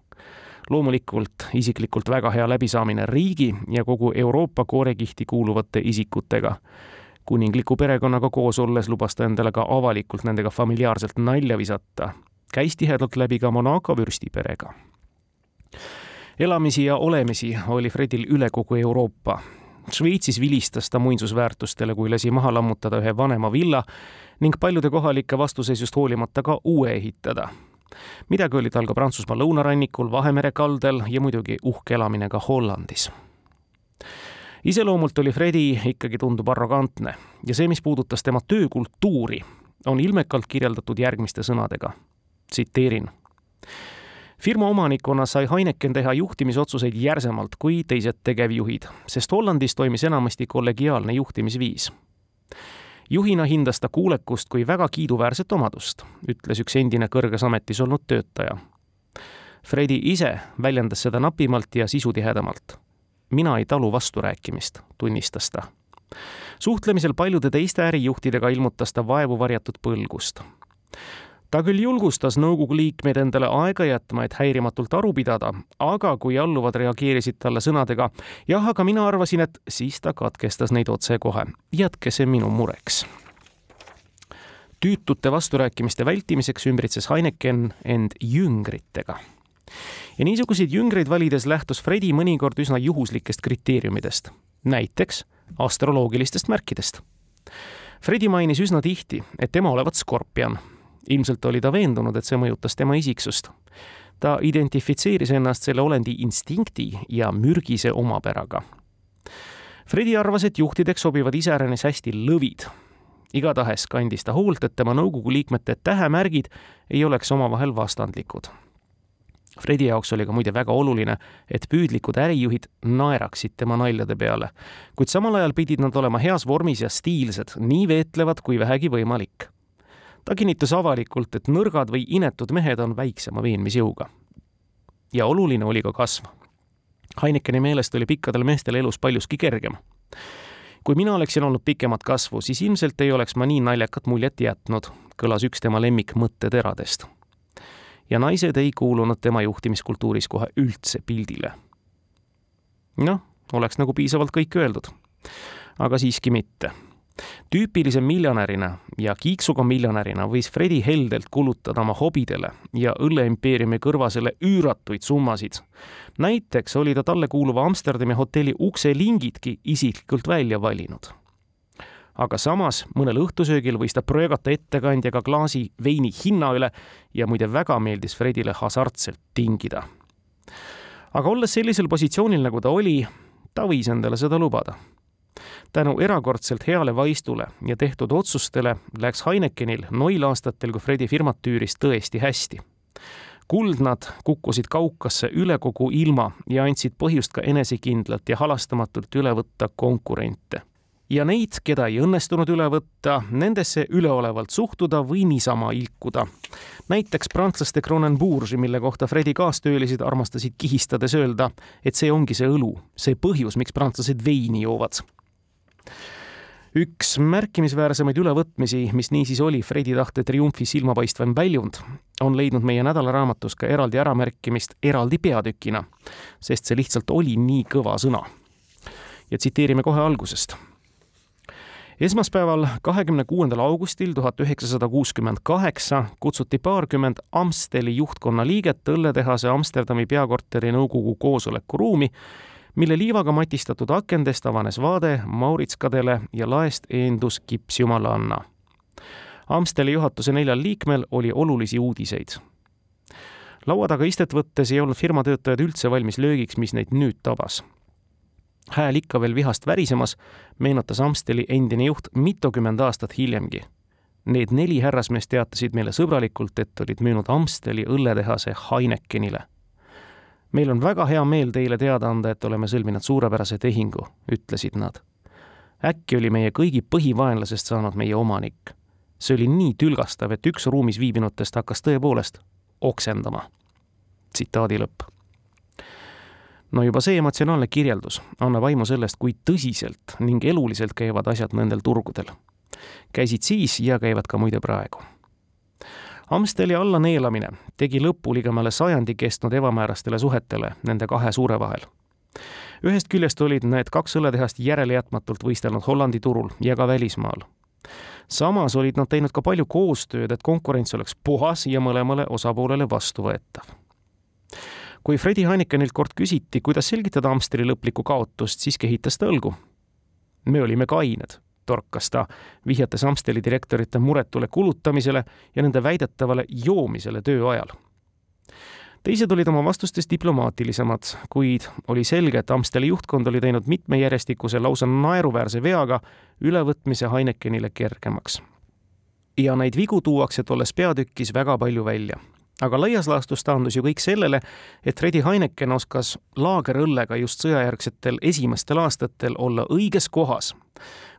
[SPEAKER 3] loomulikult isiklikult väga hea läbisaamine riigi ja kogu Euroopa koorekihti kuuluvate isikutega. kuningliku perekonnaga koos olles lubas ta endale ka avalikult nendega familiaarselt nalja visata. käis tihedalt läbi ka Monaco vürstiperega elamisi ja olemisi oli Fredil üle kogu Euroopa. Šveitsis vilistas ta muinsusväärtustele, kui lasi maha lammutada ühe vanema villa ning paljude kohalike vastuseisust hoolimata ka uue ehitada. midagi oli tal ka Prantsusmaa lõunarannikul, Vahemere kaldel ja muidugi uhke elamine ka Hollandis iseloomult oli Fredi ikkagi tundub arrogantne ja see, mis puudutas tema töökultuuri, on ilmekalt kirjeldatud järgmiste sõnadega. tsiteerin. Firma omanikuna sai Heineken teha juhtimisotsuseid järsemalt kui teised tegevjuhid, sest Hollandis toimis enamasti kollegiaalne juhtimisviis juhina hindas ta kuulekust kui väga kiiduväärset omadust, ütles üks endine kõrges ametis olnud töötaja. Fredi ise väljendas seda napimalt ja sisutihedamalt mina ei talu vasturääkimist, tunnistas ta. suhtlemisel paljude teiste ärijuhtidega ilmutas ta vaevu varjatud põlgust. Ta küll julgustas nõukogu liikmeid endale aega jätma, et häirimatult aru pidada, aga kui alluvad reageerisid talle sõnadega jah, aga mina arvasin, et siis ta katkestas neid otsekohe. jätke see minu mureks tüütute vasturääkimiste vältimiseks ümbritses Heineken end jüngritega ja niisuguseid jüngreid valides lähtus Fredi mõnikord üsna juhuslikest kriteeriumidest, näiteks astroloogilistest märkidest. Fredi mainis üsna tihti, et tema olevat skorpion. Ilmselt oli ta veendunud, et see mõjutas tema isiksust. ta identifitseeris ennast selle olendi instinkti ja mürgise omapäraga. Fredi arvas, et juhtideks sobivad iseäranis hästi lõvid. igatahes kandis ta hoolt, et tema nõukogu liikmete tähemärgid ei oleks omavahel vastandlikud Fredi jaoks oli ka muide väga oluline, et püüdlikud ärijuhid naeraksid tema naljade peale, kuid samal ajal pidid nad olema heas vormis ja stiilsed, nii veetlevad kui vähegi võimalik. Ta kinnitas avalikult, et nõrgad või inetud mehed on väiksema veenmisjõuga. ja oluline oli ka kasv. Heinekeni meelest oli pikkadel meestel elus paljuski kergem. kui mina oleksin olnud pikemat kasvu, siis ilmselt ei oleks ma nii naljakat muljet jätnud, kõlas üks tema lemmikmõtteteradest ja naised ei kuulunud tema juhtimiskultuuris kohe üldse pildile. noh, oleks nagu piisavalt kõik öeldud. aga siiski mitte. Tüüpilise miljonärina ja kiiksuga miljonärina võis Fredi heldelt kulutada oma hobidele ja õlleimpeeriumi kõrvasele üüratuid summasid. näiteks oli ta talle kuuluva Amsterdami hotelli ukselingidki isiklikult välja valinud aga samas mõnel õhtusöögil võis ta pröögata ettekandjaga klaasi veini hinna üle ja muide väga meeldis Fredile hasartselt tingida. aga olles sellisel positsioonil, nagu ta oli, ta võis endale seda lubada. Tänu erakordselt heale vaistule ja tehtud otsustele läks Heinekenil noil aastatel, kui Fredi firmat tüüris, tõesti hästi. Kuldnad kukkusid kaukasse üle kogu ilma ja andsid põhjust ka enesekindlalt ja halastamatult üle võtta konkurente. Ja neid, keda ei õnnestunud üle võtta, nendesse üleolevalt suhtuda või niisama ilkuda. näiteks prantslaste Kronenbourgi, mille kohta Fredi kaastöölised armastasid kihistades öelda, et see ongi see õlu, see põhjus, miks prantslased veini joovad üks märkimisväärsemaid ülevõtmisi, mis niisiis oli Fredi tahte triumfi silmapaistvaim väljund, on leidnud meie nädalaraamatus ka eraldi äramärkimist eraldi peatükina, sest see lihtsalt oli nii kõva sõna. ja tsiteerime kohe algusest esmaspäeval, kahekümne kuuendal augustil tuhat üheksasada kuuskümmend kaheksa kutsuti paarkümmend Amsteli juhtkonna liiget õlletehase Amsterdami peakorteri nõukogu koosolekuruumi, mille liivaga matistatud akendest avanes vaade Mauritskadele ja laest eendus kipsjumalanna. Amsteli juhatuse neljal liikmel oli olulisi uudiseid. laua taga istet võttes ei olnud firma töötajad üldse valmis löögiks, mis neid nüüd tabas hääl ikka veel vihast värisemas, meenutas Amsteli endine juht mitukümmend aastat hiljemgi. Need neli härrasmeest teatasid meile sõbralikult, et olid müünud Amsteli õlletehase Heinekenile. Meil on väga hea meel teile teada anda, et oleme sõlminud suurepärase tehingu, ütlesid nad. äkki oli meie kõigi põhivaenlasest saanud meie omanik. see oli nii tülgastav, et üks ruumis viibinutest hakkas tõepoolest oksendama. tsitaadi lõpp no juba see emotsionaalne kirjeldus annab aimu sellest, kui tõsiselt ning eluliselt käivad asjad nendel turgudel. käisid siis ja käivad ka muide praegu. Amsteli allaneelamine tegi lõpu ligemale sajandi kestnud ebamäärastele suhetele nende kahe suure vahel. ühest küljest olid need kaks õlletehast järelejätmatult võistelnud Hollandi turul ja ka välismaal. samas olid nad teinud ka palju koostööd, et konkurents oleks puhas ja mõlemale osapoolele vastuvõetav kui Fredi Heinekenilt kord küsiti, kuidas selgitada Amsteri lõplikku kaotust, siis kehitas ta õlgu. me olime kained, torkas ta, vihjates Amsteli direktorite muretule kulutamisele ja nende väidetavale joomisele töö ajal teised olid oma vastustes diplomaatilisemad, kuid oli selge, et Amsteli juhtkond oli teinud mitme järjestikuse lausa naeruväärse veaga ülevõtmise Heinekenile kergemaks. ja neid vigu tuuakse tolles peatükis väga palju välja aga laias laastus taandus ju kõik sellele, et Fredi Heineken oskas laagerõllega just sõjajärgsetel esimestel aastatel olla õiges kohas,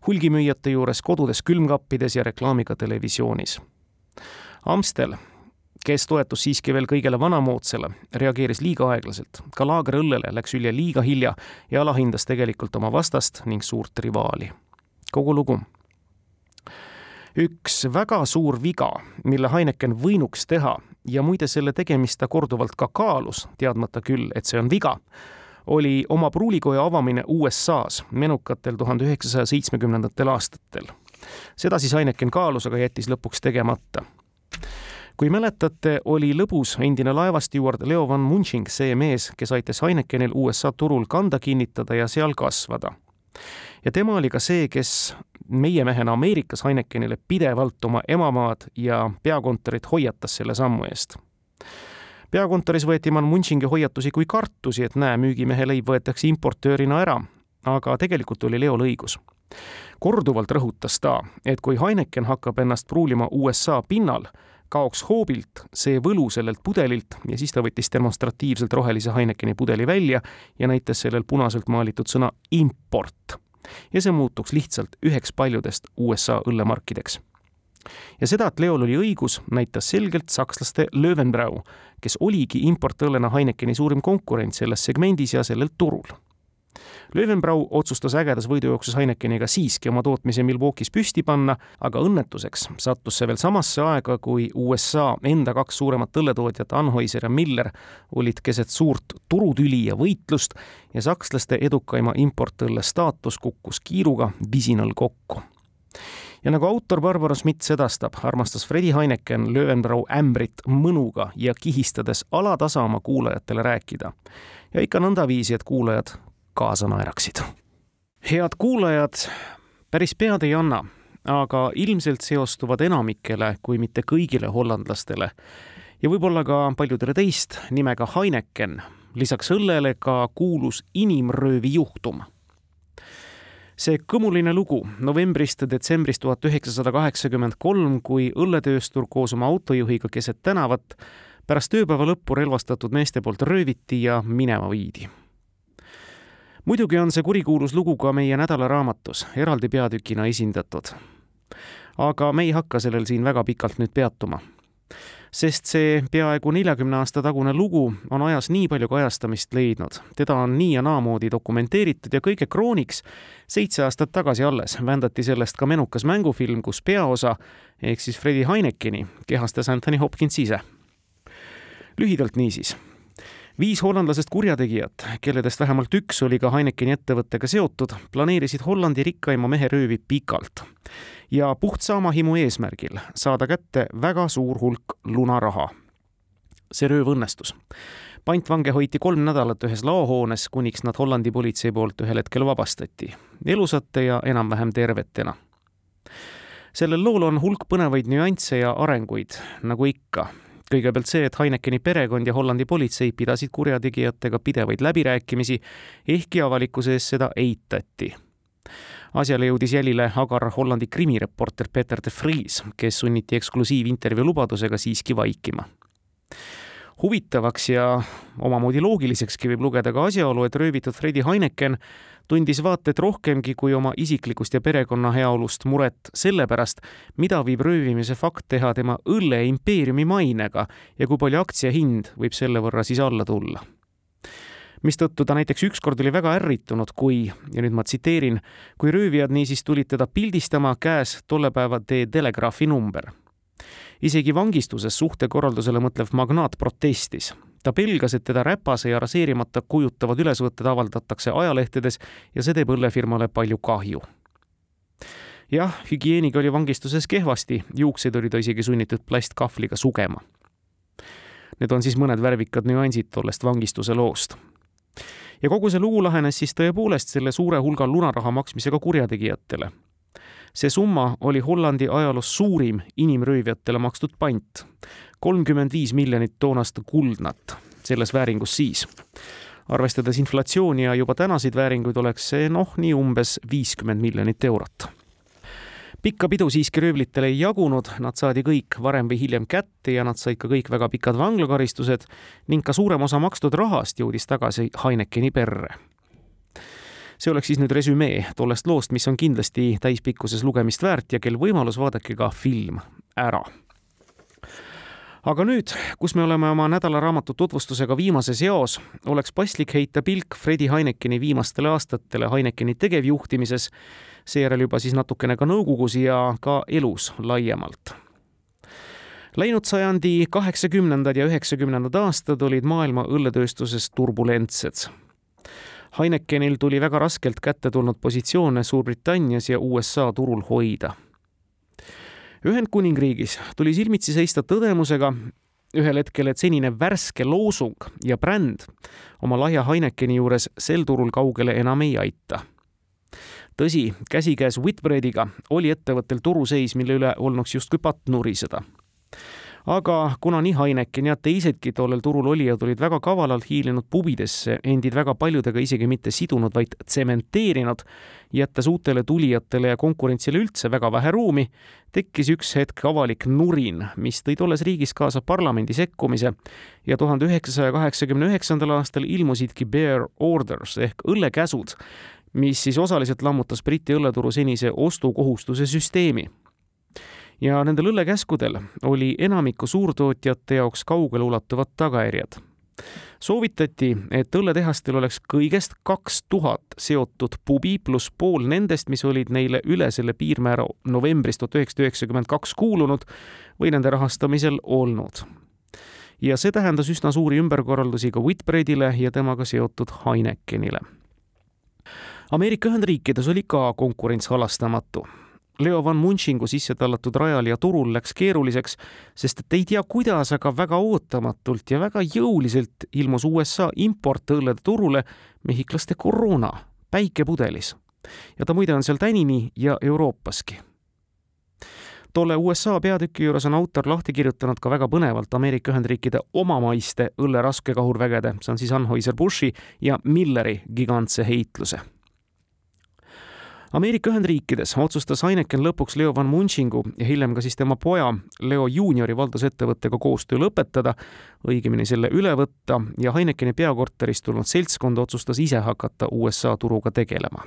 [SPEAKER 3] hulgimüüjate juures, kodudes, külmkappides ja reklaamiga televisioonis. Amstel kes toetus siiski veel kõigele vanamoodsale, reageeris liiga aeglaselt. ka laagerõllele läks hülje liiga hilja ja alahindas tegelikult oma vastast ning suurt rivaali. kogu lugu. Üks väga suur viga, mille Heineken võinuks teha ja muide, selle tegemist ta korduvalt ka kaalus, teadmata küll, et see on viga, oli oma pruulikoja avamine USA-s menukatel tuhande üheksasaja seitsmekümnendatel aastatel. seda siis Heineken kaalus, aga jättis lõpuks tegemata kui mäletate, oli lõbus endine laevastiuard Leo van Munching see mees, kes aitas Heinekenil USA turul kanda kinnitada ja seal kasvada. ja tema oli ka see, kes meie mehena Ameerikas Heinekenile pidevalt oma emamaad ja peakontorit hoiatas selle sammu eest peakontoris võeti man Munchingi hoiatusi kui kartusi, et näe, müügimehe leib võetakse importöörina ära, aga tegelikult oli Leol õigus. korduvalt rõhutas ta, et kui Heineken hakkab ennast pruulima USA pinnal, kaoks hoobilt see võlu sellelt pudelilt ja siis ta võttis demonstratiivselt rohelise Heinekeni pudeli välja ja näitas sellel punaselt maalitud sõna import. Ja see muutuks lihtsalt üheks paljudest USA õllemarkideks. ja seda, et Leol oli õigus, näitas selgelt sakslaste Löwenbrau, kes oligi importõllena Heinekeni suurim konkurent selles segmendis ja sellel turul Löwenbrau otsustas ägedas võidujooksus Heinekeniga siiski oma tootmise Milwaukee's püsti panna, aga õnnetuseks sattus see veel samasse aega, kui USA enda kaks suuremat õlletootjat, Anheuser ja Miller, olid keset suurt turutüli ja võitlust ja sakslaste edukaima importõlle staatus kukkus kiiruga visinal kokku ja nagu autor Barbara Schmidt sedastab, armastas Fredi Heineken Löwenbrau ämbrit mõnuga ja kihistades alatasa oma kuulajatele rääkida. ja ikka nõndaviisi, et kuulajad kaasa naeraksid. head kuulajad, päris pead ei anna, aga ilmselt seostuvad enamikele, kui mitte kõigile hollandlastele ja võib-olla ka paljudele teist nimega Heineken, lisaks õllele ka kuulus inimröövi juhtum. See kõmuline lugu novembrist detsembrist tuhat üheksasada kaheksakümmend kolm, kui õlletööstur koos oma autojuhiga keset tänavat pärast ööpäeva lõppu relvastatud meeste poolt rööviti ja minema viidi muidugi on see kurikuulus lugu ka meie nädalaraamatus eraldi peatükina esindatud. aga me ei hakka sellel siin väga pikalt nüüd peatuma. sest see peaaegu neljakümne aasta tagune lugu on ajas nii palju kajastamist leidnud, teda on nii ja naamoodi dokumenteeritud ja kõige krooniks seitse aastat tagasi alles vändati sellest ka menukas mängufilm, kus peaosa ehk siis Freddie Heinekeni kehastas Anthony Hopkins ise. lühidalt niisiis viis hollandlasest kurjategijat, kelledest vähemalt üks oli ka Heinekeni ettevõttega seotud, planeerisid Hollandi rikkaima mehe röövi pikalt ja puht saamahimu eesmärgil saada kätte väga suur hulk lunaraha. see rööv õnnestus. pantvange hoiti kolm nädalat ühes laohoones, kuniks nad Hollandi politsei poolt ühel hetkel vabastati, elusate ja enam-vähem tervetena sellel lool on hulk põnevaid nüansse ja arenguid, nagu ikka kõigepealt see, et Heinekeni perekond ja Hollandi politsei pidasid kurjategijatega pidevaid läbirääkimisi, ehkki avalikkuse ees seda eitati. asjale jõudis jälile agar Hollandi krimireporter Peter de Vries, kes sunniti eksklusiivintervjuu lubadusega siiski vaikima huvitavaks ja omamoodi loogilisekski võib lugeda ka asjaolu, et röövitud Fredi Heineken tundis vaata et rohkemgi kui oma isiklikust ja perekonna heaolust muret selle pärast, mida viib röövimise fakt teha tema õlleimpeeriumi mainega ja kui palju aktsia hind võib selle võrra siis alla tulla. mistõttu ta näiteks ükskord oli väga ärritunud, kui, ja nüüd ma tsiteerin, kui röövijad niisiis tulid teda pildistama, käes tolle päeva The Telegraphi number isegi vangistuses suhtekorraldusele mõtlev magnaat protestis ta pelgas, et teda räpase ja raseerimata kujutavad ülesvõtted avaldatakse ajalehtedes ja see teeb õllefirmale palju kahju. jah, hügieeniga oli vangistuses kehvasti, juukseid oli ta isegi sunnitud plastkahvliga sugema. Need on siis mõned värvikad nüansid tollest vangistuse loost. ja kogu see lugu lahenes siis tõepoolest selle suure hulga lunaraha maksmisega kurjategijatele. see summa oli Hollandi ajaloos suurim inimröövjatele makstud pant, kolmkümmend viis miljonit toonast kuldnat, selles vääringus siis. arvestades inflatsiooni ja juba tänaseid vääringuid, oleks see noh, nii umbes viiskümmend miljonit eurot. pikka pidu siiski röövlitele ei jagunud, nad saadi kõik varem või hiljem kätte ja nad said ka kõik väga pikad vanglakaristused ning ka suurem osa makstud rahast jõudis tagasi Heinekeni perre. see oleks siis nüüd resümee tollest loost, mis on kindlasti täispikkuses lugemist väärt ja kel võimalus, vaadake ka film ära aga nüüd, kus me oleme oma nädalaraamatu tutvustusega viimases eos, oleks paslik heita pilk Fredi Heinekeni viimastele aastatele Heinekeni tegevjuhtimises, seejärel juba siis natukene ka nõukogus ja ka elus laiemalt Läinud sajandi kaheksakümnendad ja üheksakümnendad aastad olid maailma õlletööstuses turbulentsed. Heinekenil tuli väga raskelt kätte tulnud positsioone Suurbritannias ja USA turul hoida Ühendkuningriigis tuli silmitsi seista tõdemusega ühel hetkel, et senine värske loosung ja bränd oma lahja Heinekeni juures sel turul kaugele enam ei aita. tõsi, käsikäes Whitbreadiga oli ettevõttel turuseis, mille üle olnuks justkui patt nuriseda aga kuna nii Heineken ja teisedki tollel turul olijad olid väga kavalalt hiilinud pubidesse, endid väga paljudega isegi mitte sidunud, vaid tsementeerinud, jättes uutele tulijatele ja konkurentsile üldse väga vähe ruumi, tekkis üks hetk avalik nurin, mis tõi tolles riigis kaasa parlamendi sekkumise ja tuhande üheksasaja kaheksakümne üheksandal aastal ilmusidki bear orders ehk õllekäsud, mis siis osaliselt lammutas Briti õlleturu senise ostukohustuse süsteemi ja nendel õllekäskudel oli enamiku suurtootjate jaoks kaugeleulatuvad tagajärjed. soovitati, et õlletehastel oleks kõigest kaks tuhat seotud pubi pluss pool nendest, mis olid neile üle selle piirmäära novembris tuhat üheksasada üheksakümmend kaks kuulunud või nende rahastamisel olnud ja see tähendas üsna suuri ümberkorraldusi ka Whitbreadile ja temaga seotud Heinekenile. Ameerika Ühendriikides oli ka konkurents halastamatu Leo van Munchingu sisse tallatud rajal ja turul läks keeruliseks, sest et ei tea kuidas, aga väga ootamatult ja väga jõuliselt ilmus USA importõllede turule mehhiklaste koroona päikepudelis. ja ta muide on seal tänini ja Euroopaski. tolle USA peatüki juures on autor lahti kirjutanud ka väga põnevalt Ameerika Ühendriikide omamaiste õlle raskekahurvägede, see on siis Anheuser-Bushi ja Milleri gigantse heitluse Ameerika Ühendriikides otsustas Heineken lõpuks Leo van Munchingu ja hiljem ka siis tema poja Leo juuniori valdusettevõttega koostöö lõpetada, õigemini selle üle võtta ja Heinekeni peakorterist tulnud seltskond otsustas ise hakata USA turuga tegelema.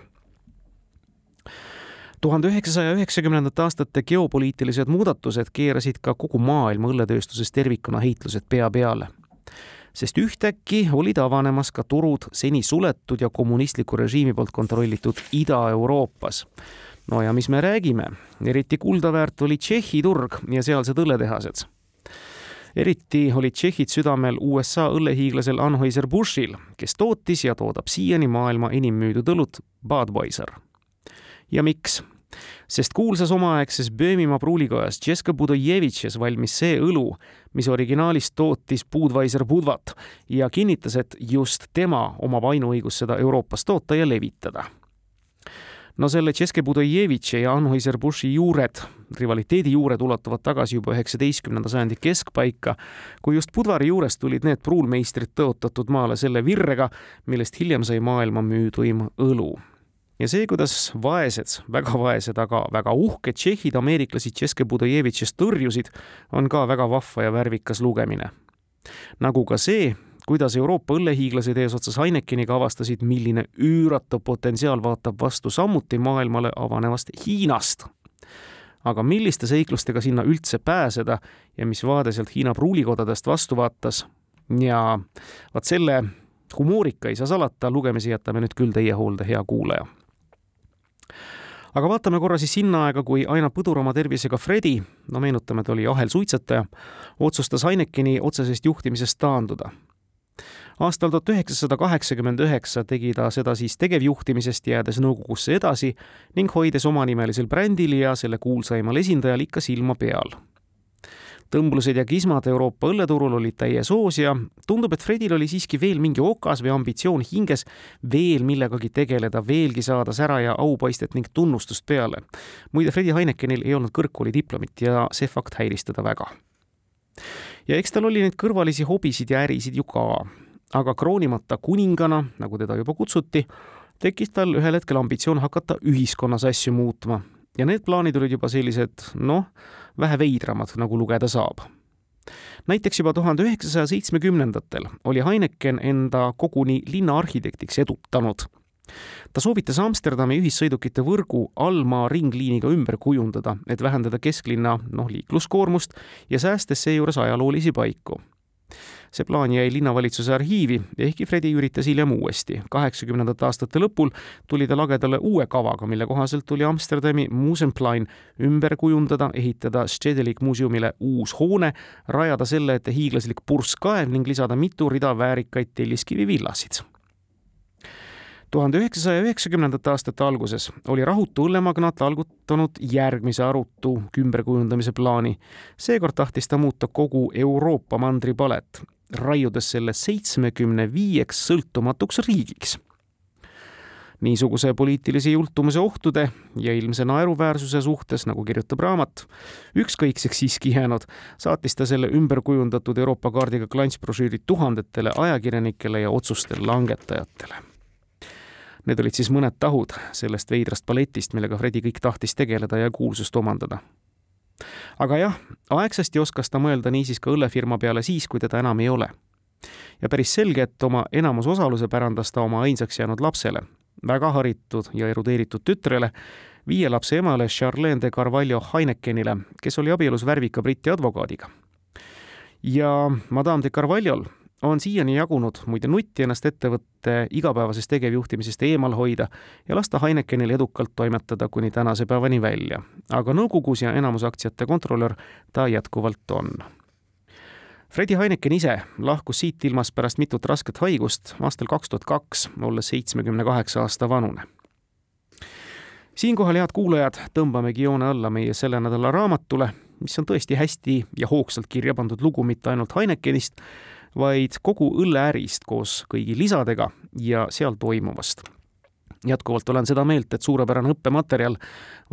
[SPEAKER 3] tuhande üheksasaja üheksakümnendate aastate geopoliitilised muudatused keerasid ka kogu maailma õlletööstuses tervikuna heitlused pea peale sest ühtäkki olid avanemas ka turud seni suletud ja kommunistliku režiimi poolt kontrollitud Ida-Euroopas. no ja mis me räägime, eriti kuldaväärt oli Tšehhi turg ja sealsed õlletehased eriti olid tšehhid südamel USA õllehiiglasel Anheuser-Buschil, kes tootis ja toodab siiani maailma enim müüdud õlut Budweiser. ja miks? Sest kuulsas omaaegses Böömimaa pruulikojas Tšeska Budojevitšes valmis see õlu, mis originaalis tootis Budweiser Budvat ja kinnitas, et just tema omab ainuõigust seda Euroopas toota ja levitada. No selle Tšeske Budojevitši ja Anheuser-Bushi juured, rivaliteedi juured ulatuvad tagasi juba üheksateistkümnenda sajandi keskpaika, kui just Budvari juurest tulid need pruulmeistrid tõotatud maale selle virrega, millest hiljem sai maailma müüduim õlu ja see, kuidas vaesed, väga vaesed, aga väga uhked tšehhid ameeriklasi Tšeske Budojevitšist tõrjusid, on ka väga vahva ja värvikas lugemine. nagu ka see, kuidas Euroopa õllehiiglased eesotsas Heinekeniga avastasid, milline üüratu potentsiaal vaatab vastu samuti maailmale avanevast Hiinast. aga milliste seiklustega sinna üldse pääseda ja mis vaade sealt Hiina pruulikodadest vastu vaatas ja vaat selle humoorika ei saa salata, lugemise jätame nüüd küll teie hoolde, hea kuulaja aga vaatame korra siis sinna aega, kui aina põdurama tervisega Fredi, no meenutame, ta oli ahelsuitsetaja, otsustas Heinekeni otsesest juhtimisest taanduda. aastal tuhat üheksasada kaheksakümmend üheksa tegi ta seda siis tegevjuhtimisest, jäädes nõukogusse edasi ning hoides omanimelisel brändil ja selle kuulsaimal esindajal ikka silma peal tõmblused ja kismad Euroopa õlleturul olid täies hoos ja tundub, et Fredil oli siiski veel mingi okas või ambitsioon hinges veel millegagi tegeleda, veelgi saada sära ja aupaistet ning tunnustust peale. muide, Fredi Heinekenil ei olnud kõrgkooli diplomit ja see fakt häiris teda väga. ja eks tal oli neid kõrvalisi hobisid ja ärisid ju ka, aga kroonimata kuningana, nagu teda juba kutsuti, tekkis tal ühel hetkel ambitsioon hakata ühiskonnas asju muutma ja need plaanid olid juba sellised, noh, vähe veidramad, nagu lugeda saab. näiteks juba tuhande üheksasaja seitsmekümnendatel oli Heineken enda koguni linnaarhitektiks edutanud. ta soovitas Amsterdami ühissõidukite võrgu Alma ringliiniga ümber kujundada, et vähendada kesklinna, noh, liikluskoormust ja säästes seejuures ajaloolisi paiku see plaan jäi linnavalitsuse arhiivi, ehkki Fredi üritas hiljem uuesti. kaheksakümnendate aastate lõpul tuli ta lagedale uue kavaga, mille kohaselt tuli Amsterdami Museumplein ümber kujundada, ehitada Stedelijk muuseumile uus hoone, rajada selle ette hiiglaslik purskkaev ning lisada mitu rida väärikaid telliskivivillasid tuhande üheksasaja üheksakümnendate aastate alguses oli rahutu õllemagnaat algutanud järgmise arutu ümberkujundamise plaani. seekord tahtis ta muuta kogu Euroopa mandripalet raiudes selle seitsmekümne viieks sõltumatuks riigiks. niisuguse poliitilise jultumuse ohtude ja ilmse naeruväärsuse suhtes, nagu kirjutab raamat, ükskõikseks siiski jäänud, saatis ta selle ümberkujundatud Euroopa kaardiga klantsbrošüürid tuhandetele ajakirjanikele ja otsuste langetajatele Need olid siis mõned tahud sellest veidrast balletist, millega Fredi kõik tahtis tegeleda ja kuulsust omandada aga jah, aegsasti oskas ta mõelda niisiis ka õllefirma peale siis, kui teda enam ei ole. ja päris selge, et oma enamusosaluse pärandas ta oma ainsaks jäänud lapsele, väga haritud ja erudeeritud tütrele, viie lapse emale Charlene de Carvalho Heinekenile, kes oli abielus värvika Briti advokaadiga. ja Madame de Carvalhol on siiani jagunud muide nutti ennast ettevõtte igapäevasest tegevjuhtimisest eemal hoida ja lasta Heinekenil edukalt toimetada kuni tänase päevani välja. aga nõukogus ja enamusaktsiate kontrolör ta jätkuvalt on. Fredi Heineken ise lahkus siit ilmast pärast mitut rasket haigust aastal kaks tuhat kaks, olles seitsmekümne kaheksa aasta vanune siinkohal, head kuulajad, tõmbamegi joone alla meie selle nädala raamatule, mis on tõesti hästi ja hoogsalt kirja pandud lugu mitte ainult Heinekenist, vaid kogu õlleärist koos kõigi lisadega ja seal toimuvast. jätkuvalt olen seda meelt, et suurepärane õppematerjal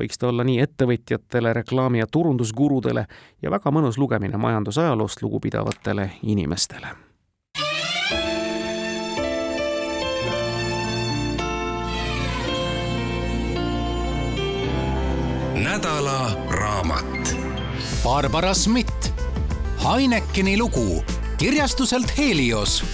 [SPEAKER 3] võiks ta olla nii ettevõtjatele, reklaami- ja turundusgurudele ja väga mõnus lugemine majandusajaloost lugupidavatele inimestele
[SPEAKER 2] nädala raamat. Barbara Schmidt, Heinekeni lugu kirjastuselt Helios